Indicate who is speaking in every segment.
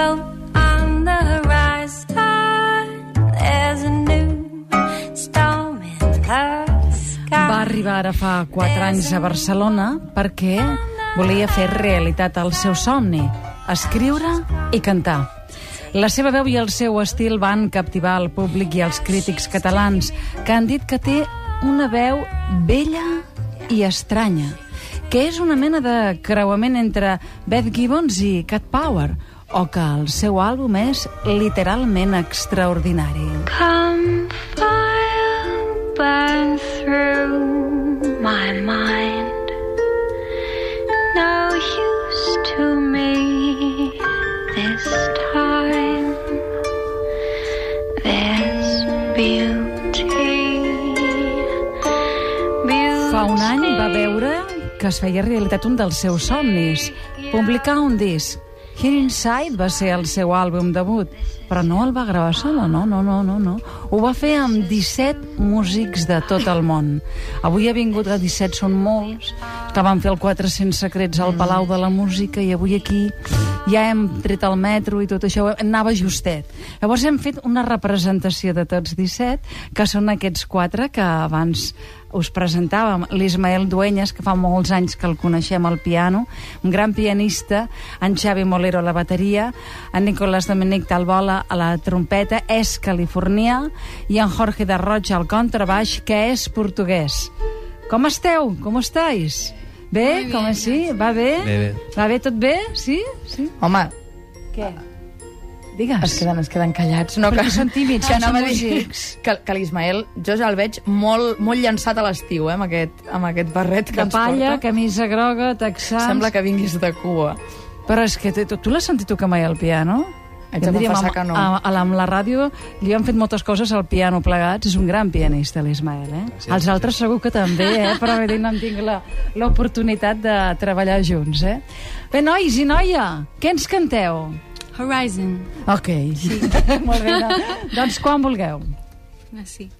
Speaker 1: boat on the. There's a new storm in the sky.
Speaker 2: Va arribar ara fa 4 anys a Barcelona perquè volia fer realitat el seu somni, escriure i cantar. La seva veu i el seu estil van captivar el públic i els crítics catalans, que han dit que té una veu bella i estranya, que és una mena de creuament entre Beth Gibbons i Cat Power, o que el seu àlbum és literalment extraordinari.
Speaker 1: Come fire burn through my mind. No use to me this time. There's beauty. beauty.
Speaker 2: Fa un any va veure que es feia realitat un dels seus somnis, publicar un disc. Here Inside va ser el seu àlbum debut, però no el va gravar sola, no, no, no, no, no. Ho va fer amb 17 músics de tot el món. Avui ha vingut a 17, són molts, que van fer el 400 secrets al Palau de la Música i avui aquí ja hem tret el metro i tot això, anava justet. Llavors hem fet una representació de tots 17, que són aquests quatre que abans us presentàvem l'Ismael Dueñas, que fa molts anys que el coneixem al piano, un gran pianista, en Xavi Molero a la bateria, en Nicolás Dominic Talbola a la trompeta, és californià, i en Jorge de Roig al contrabaix, que és portuguès. Com esteu? Com estáis? Bé? Com? Sí? Va bé?
Speaker 3: Bé, bé.
Speaker 2: Va bé? Tot bé? Sí? Sí?
Speaker 4: Home,
Speaker 2: Què? Digues.
Speaker 4: es queden, es queden callats. No,
Speaker 2: Perquè són tímids,
Speaker 4: que dir
Speaker 2: músics.
Speaker 4: que, que l'Ismael, jo ja el veig molt, molt llançat a l'estiu, eh, amb aquest, amb aquest barret que
Speaker 2: De
Speaker 4: ens
Speaker 2: palla,
Speaker 4: porta.
Speaker 2: camisa groga, texans...
Speaker 4: Sembla que vinguis de Cuba.
Speaker 2: Però és que tu, tu l'has sentit tocar mai al piano?
Speaker 4: Haig de
Speaker 2: Diríem, amb-
Speaker 4: que no.
Speaker 2: A, a, la- amb la ràdio li han fet moltes coses al piano plegats. És un gran pianista, l'Ismael, eh?
Speaker 3: Sí,
Speaker 2: Els
Speaker 3: sí,
Speaker 2: altres segur que també, eh? Però bé, no tinc la- l'oportunitat de treballar junts, eh? Bé, nois i noia, què ens canteu?
Speaker 5: Horizon.
Speaker 2: Ok. Sí. Molt bé, no? doncs quan vulgueu.
Speaker 5: Merci.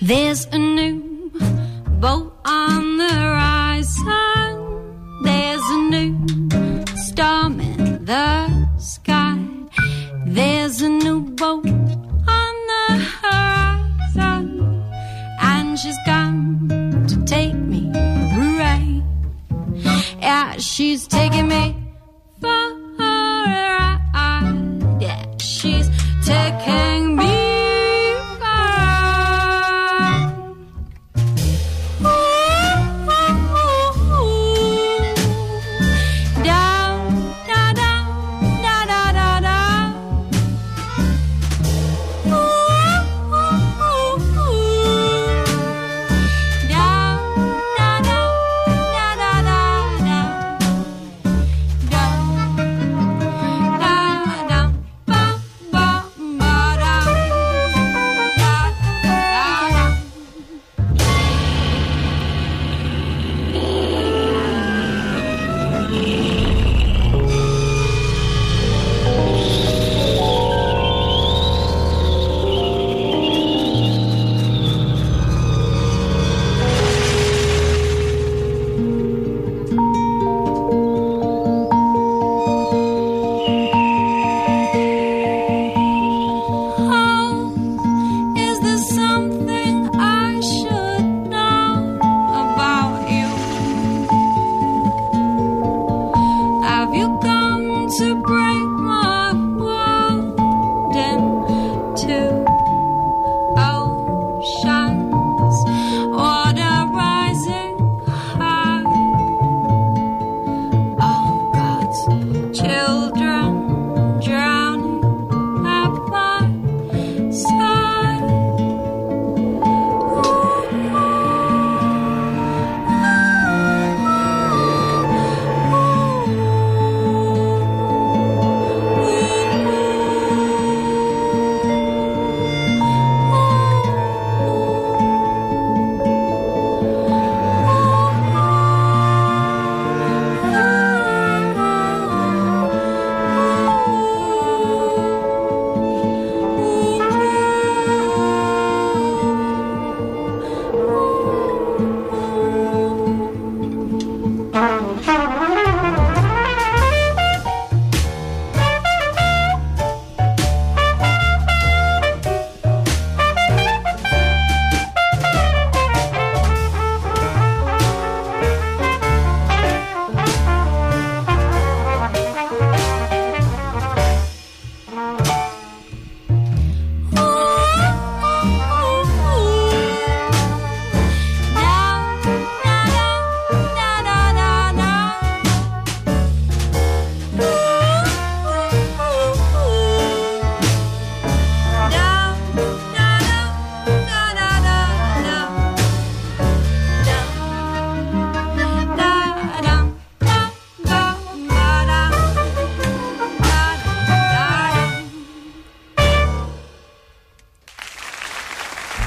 Speaker 1: There's a new boat on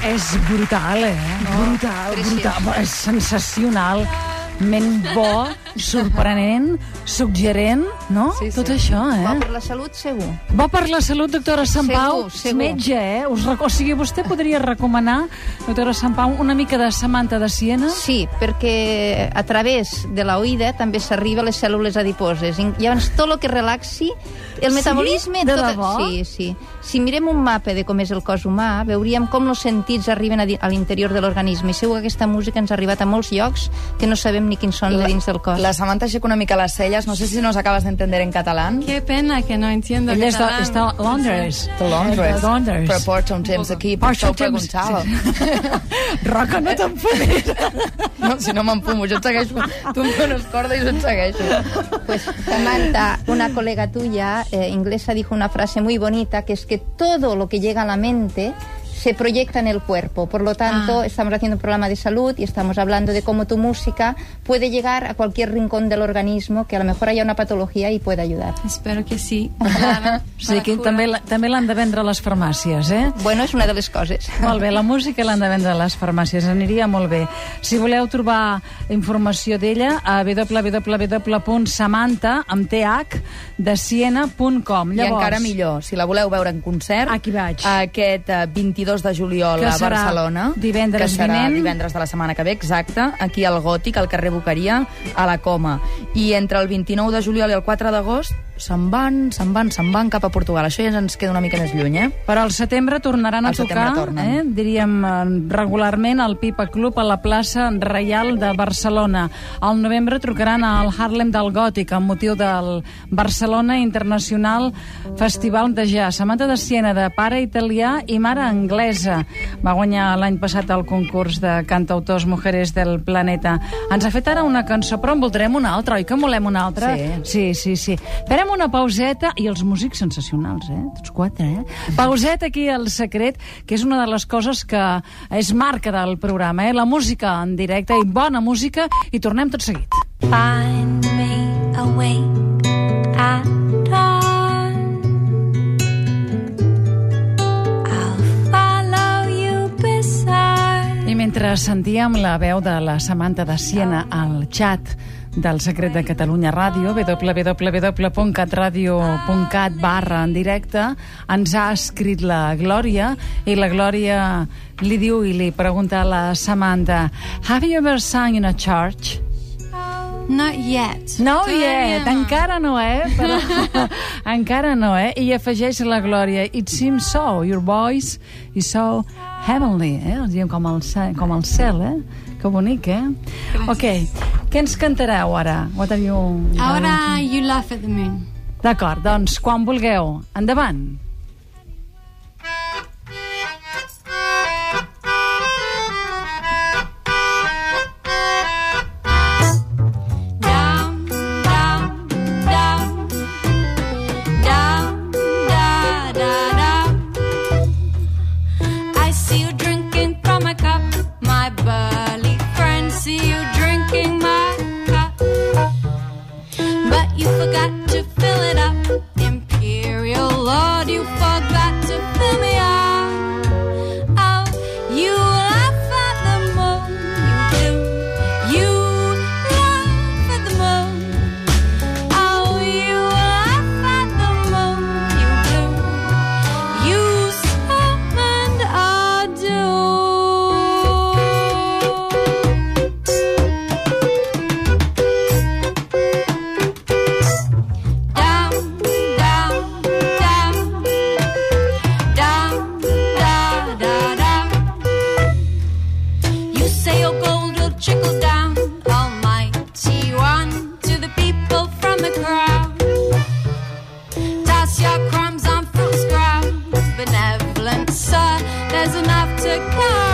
Speaker 2: és brutal, eh? brutal,
Speaker 4: preciós.
Speaker 2: brutal. És sensacional. Ment bo, sorprenent, suggerent, no?
Speaker 4: Sí, sí.
Speaker 2: Tot això, eh?
Speaker 4: Va per la salut, segur.
Speaker 2: Va per la salut, doctora Sant
Speaker 4: Segur,
Speaker 2: Pau.
Speaker 4: segur.
Speaker 2: Metge, eh? Us rec... O sigui, vostè podria recomanar, doctora Sant Pau, una mica de Samantha de Siena?
Speaker 3: Sí, perquè a través de la oïda també s'arriba a les cèl·lules adiposes. I Llavors, tot el que relaxi, el
Speaker 2: Sí?
Speaker 3: metabolisme...
Speaker 2: De
Speaker 3: tot...
Speaker 2: debò?
Speaker 3: Sí, sí. Si mirem un mapa de com és el cos humà, veuríem com els sentits arriben a, di- a l'interior de l'organisme. I segur que aquesta música ens ha arribat a molts llocs que no sabem ni quins són de dins del cos.
Speaker 4: La Samantha aixeca una mica les celles. No sé si nos acabas de entender en catalán.
Speaker 5: Qué pena que no entiendo
Speaker 2: Ella
Speaker 5: catalán.
Speaker 2: està a Londres.
Speaker 4: De Londres.
Speaker 2: De Londres.
Speaker 4: Però porta un temps aquí, per això ho preguntava.
Speaker 2: Roca, no t'enfadis.
Speaker 4: No, si no m'enfumo, jo et segueixo. Tu em dones corda i jo et segueixo.
Speaker 3: Pues Samantha, una colega tuya eh, inglesa, dijo una frase muy bonita, que es que todo lo que llega a la mente se proyecta en el cuerpo. Por lo tanto,
Speaker 5: Ah.
Speaker 3: estamos haciendo un programa de salud y estamos hablando de cómo tu música puede llegar a cualquier rincón del organismo, que a lo mejor haya una patología y puede ayudar.
Speaker 5: Espero que sí. Ojalá
Speaker 2: O sigui que també, la- també l'han de vendre a les farmàcies, eh?
Speaker 3: Bueno, es una de las cosas.
Speaker 2: Molt bé, la música l'han de vendre a les farmàcies, aniria molt bé. Si voleu trobar informació d'ella, a www.samantha, amb th, de siena.com.
Speaker 4: I encara millor, si la voleu veure en concert,
Speaker 2: Aquí vaig.
Speaker 4: aquest eh, 22 de juliol
Speaker 2: Que
Speaker 4: a Barcelona,
Speaker 2: divendres
Speaker 4: que serà
Speaker 2: vinent.
Speaker 4: divendres de la setmana que ve, exacte, aquí al Gòtic, al carrer Boqueria, a la Coma. I entre el 29 de juliol i el 4 d'agost se'n van, se'n van, se'n van cap a Portugal. Això ja ens queda una mica més lluny, eh?
Speaker 2: Però al setembre tornaran a
Speaker 4: Al
Speaker 2: tocar,
Speaker 4: tornen.
Speaker 2: eh, diríem, eh, regularment al Pipa Club a la plaça Reial de Barcelona. Al novembre trucaran al Harlem del Gòtic amb motiu del Barcelona Internacional Festival de Jazz. Samantha de Siena, de pare italià i mare anglesa. Va guanyar l'any passat el concurs de cantautors Mujeres del Planeta. Ens ha fet ara una cançó, però en voldrem una altra, oi que en volem una altra?
Speaker 4: Sí.
Speaker 2: Sí, sí, sí. Farem una pauseta, i els músics sensacionals, eh? Tots quatre, eh? Pauseta aquí al secret, que és una de les coses que és marca del programa, eh? La música en directe i bona música, i tornem tot seguit.
Speaker 1: Find me awake at dawn. I'll follow you beside.
Speaker 2: I mentre sentíem la veu de la Samantha de Siena al xat del Secret de Catalunya Ràdio, www.catradio.cat barra en directe, ens ha escrit la Glòria, i la Glòria li diu i li pregunta a la Samantha Have you ever sung in a church?
Speaker 5: Not yet.
Speaker 2: No yet, encara no, eh? Però, encara no, eh? I afegeix la Glòria. It seems so, your voice is so heavenly, eh? Els diem com el, com el cel, eh? Que bonic, eh? Ok, què ens cantareu ara? What are you...
Speaker 5: Ahora you laugh at the moon.
Speaker 2: D'acord, doncs, quan vulgueu. Endavant.
Speaker 1: There's enough to count.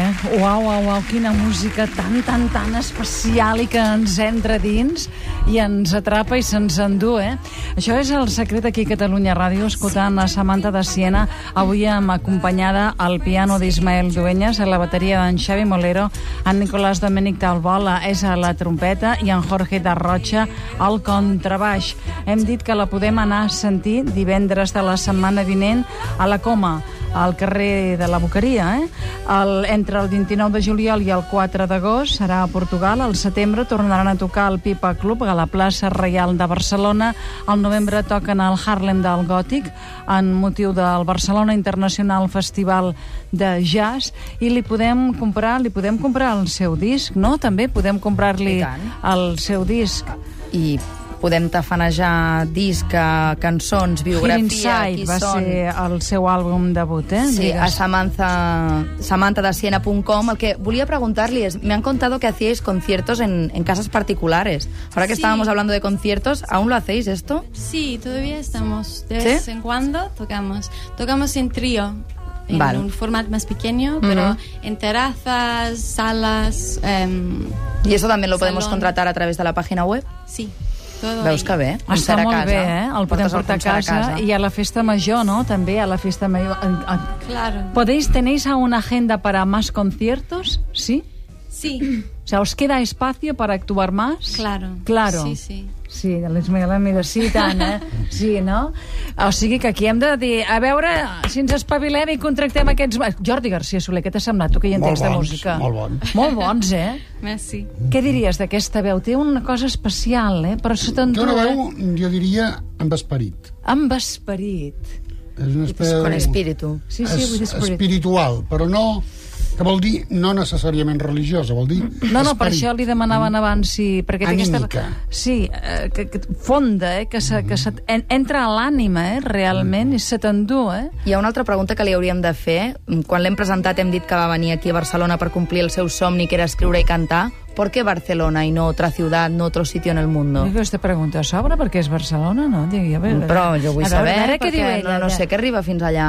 Speaker 2: Eh? Uau, uau, uau, quina música tan, tan, tan especial i que ens entra dins i ens atrapa i se'ns endú, eh? Això és el secret aquí a Catalunya Ràdio, escoltant a Samantha de Siena, avui amb acompanyada al piano d'Ismael Dueñas, a la bateria d'en Xavi Molero, en Nicolás Domènech Talbola és a la trompeta i en Jorge de Rocha al contrabaix. Hem dit que la podem anar a sentir divendres de la setmana vinent a la Coma, al carrer de la Boqueria, eh? El, entre el 29 de juliol i el 4 d'agost serà a Portugal. Al setembre tornaran a tocar al Pipa Club a la plaça Reial de Barcelona. Al novembre toquen al Harlem del Gòtic en motiu del Barcelona Internacional Festival de Jazz i li podem comprar, li podem comprar el seu disc, no? També podem comprar-li el seu disc.
Speaker 4: I podem tafanejar disc, eh, cançons, biografia,
Speaker 2: Inside
Speaker 4: qui
Speaker 2: va
Speaker 4: són...
Speaker 2: ser el seu àlbum debut, eh?
Speaker 4: Sí, a
Speaker 2: Digues.
Speaker 4: Samantha, samantha El que volia preguntarle es, me han contado que hacíais conciertos en, en casas particulares. Ahora que
Speaker 5: Sí.
Speaker 4: estábamos hablando de conciertos, ¿aún lo hacéis esto?
Speaker 5: Sí, todavía estamos. De
Speaker 4: ¿Sí?
Speaker 5: vez en cuando tocamos. Tocamos en trío. En
Speaker 4: Vale.
Speaker 5: un formato más pequeño, pero
Speaker 4: Ujú.
Speaker 5: en terrazas, salas. em,
Speaker 4: Y eso también lo podemos
Speaker 5: Salón.
Speaker 4: contratar a través de la página web.
Speaker 5: sí, todo.
Speaker 4: Veus que bé?
Speaker 2: Està
Speaker 4: a
Speaker 2: molt
Speaker 4: casa.
Speaker 2: bé, eh? El podem
Speaker 4: Portes
Speaker 2: portar a
Speaker 4: concert
Speaker 2: casa, i a la festa major, no? També a la festa major.
Speaker 5: Claro.
Speaker 2: ¿Podéis, tenéis a una agenda para más conciertos? ¿Sí?
Speaker 5: Sí,
Speaker 2: O sea, ¿os queda espacio para actuar más?
Speaker 5: claro.
Speaker 2: Claro.
Speaker 5: Sí, sí.
Speaker 2: Sí, l'Ismael mira, sí, tant, eh? Sí, no? O sigui que aquí hem de dir, a veure si ens espavilem i contractem aquests... Jordi García Soler, què t'ha semblat? Tu que hi entens de música.
Speaker 6: molt bons.
Speaker 2: Molt bons, eh?
Speaker 5: Merci.
Speaker 2: Què diries d'aquesta veu? Té una cosa especial, eh? Però se
Speaker 6: Té
Speaker 2: t'endú,
Speaker 6: una veu, jo diria, amb esperit.
Speaker 2: Amb esperit.
Speaker 6: És una espècie...
Speaker 4: Con espíritu.
Speaker 2: Sí, sí, vull dir
Speaker 6: es,
Speaker 2: esperit.
Speaker 6: espiritual, però no... Que vol dir no necessàriament religiosa, vol dir
Speaker 2: No, no, per això li demanaven abans si... Perquè té aquesta...
Speaker 6: Anímica.
Speaker 2: Sí, eh, que, que fonda, eh, que, se, que se, en, entra a l'ànima, eh, realment, i se t'endú, eh?
Speaker 4: Hi ha una altra pregunta que li hauríem de fer. Quan l'hem presentat hem dit que va venir aquí a Barcelona per complir el seu somni, que era escriure i cantar. ¿Por qué Barcelona y no otra ciudad, no otro sitio en el mundo?
Speaker 2: No. Aquesta pregunta sobre perquè és Barcelona, no? Digui, a veure,
Speaker 4: Però jo vull
Speaker 2: a
Speaker 4: saber,
Speaker 2: a veure què
Speaker 4: perquè
Speaker 2: diu ella.
Speaker 4: no, no sé què arriba fins allà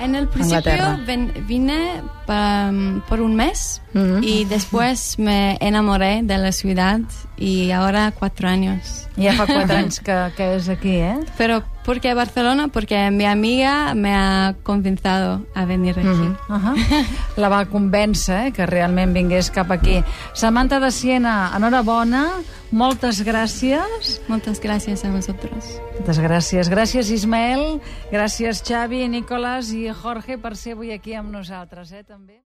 Speaker 5: En el
Speaker 4: a
Speaker 5: principio ven- vine pa- por un mes
Speaker 4: Ujú.
Speaker 5: y después me enamoré de la ciudad y ahora cuatro años.
Speaker 2: Ja fa quatre anys que, que és aquí, eh?
Speaker 5: Pero ¿por qué Barcelona? Porque mi amiga me ha convencido a venir aquí.
Speaker 4: Ujú.
Speaker 2: Uh -huh. La va convèncer eh, que realment vingués cap aquí. Samantha de Siena, enhorabona, moltes gràcies.
Speaker 5: Muchas gracias a vosotros.
Speaker 2: Moltes gràcies. Gràcies, Ismael. Gràcies, Xavi, Nicolás i Jorge per ser avui aquí amb nosaltres, eh, també.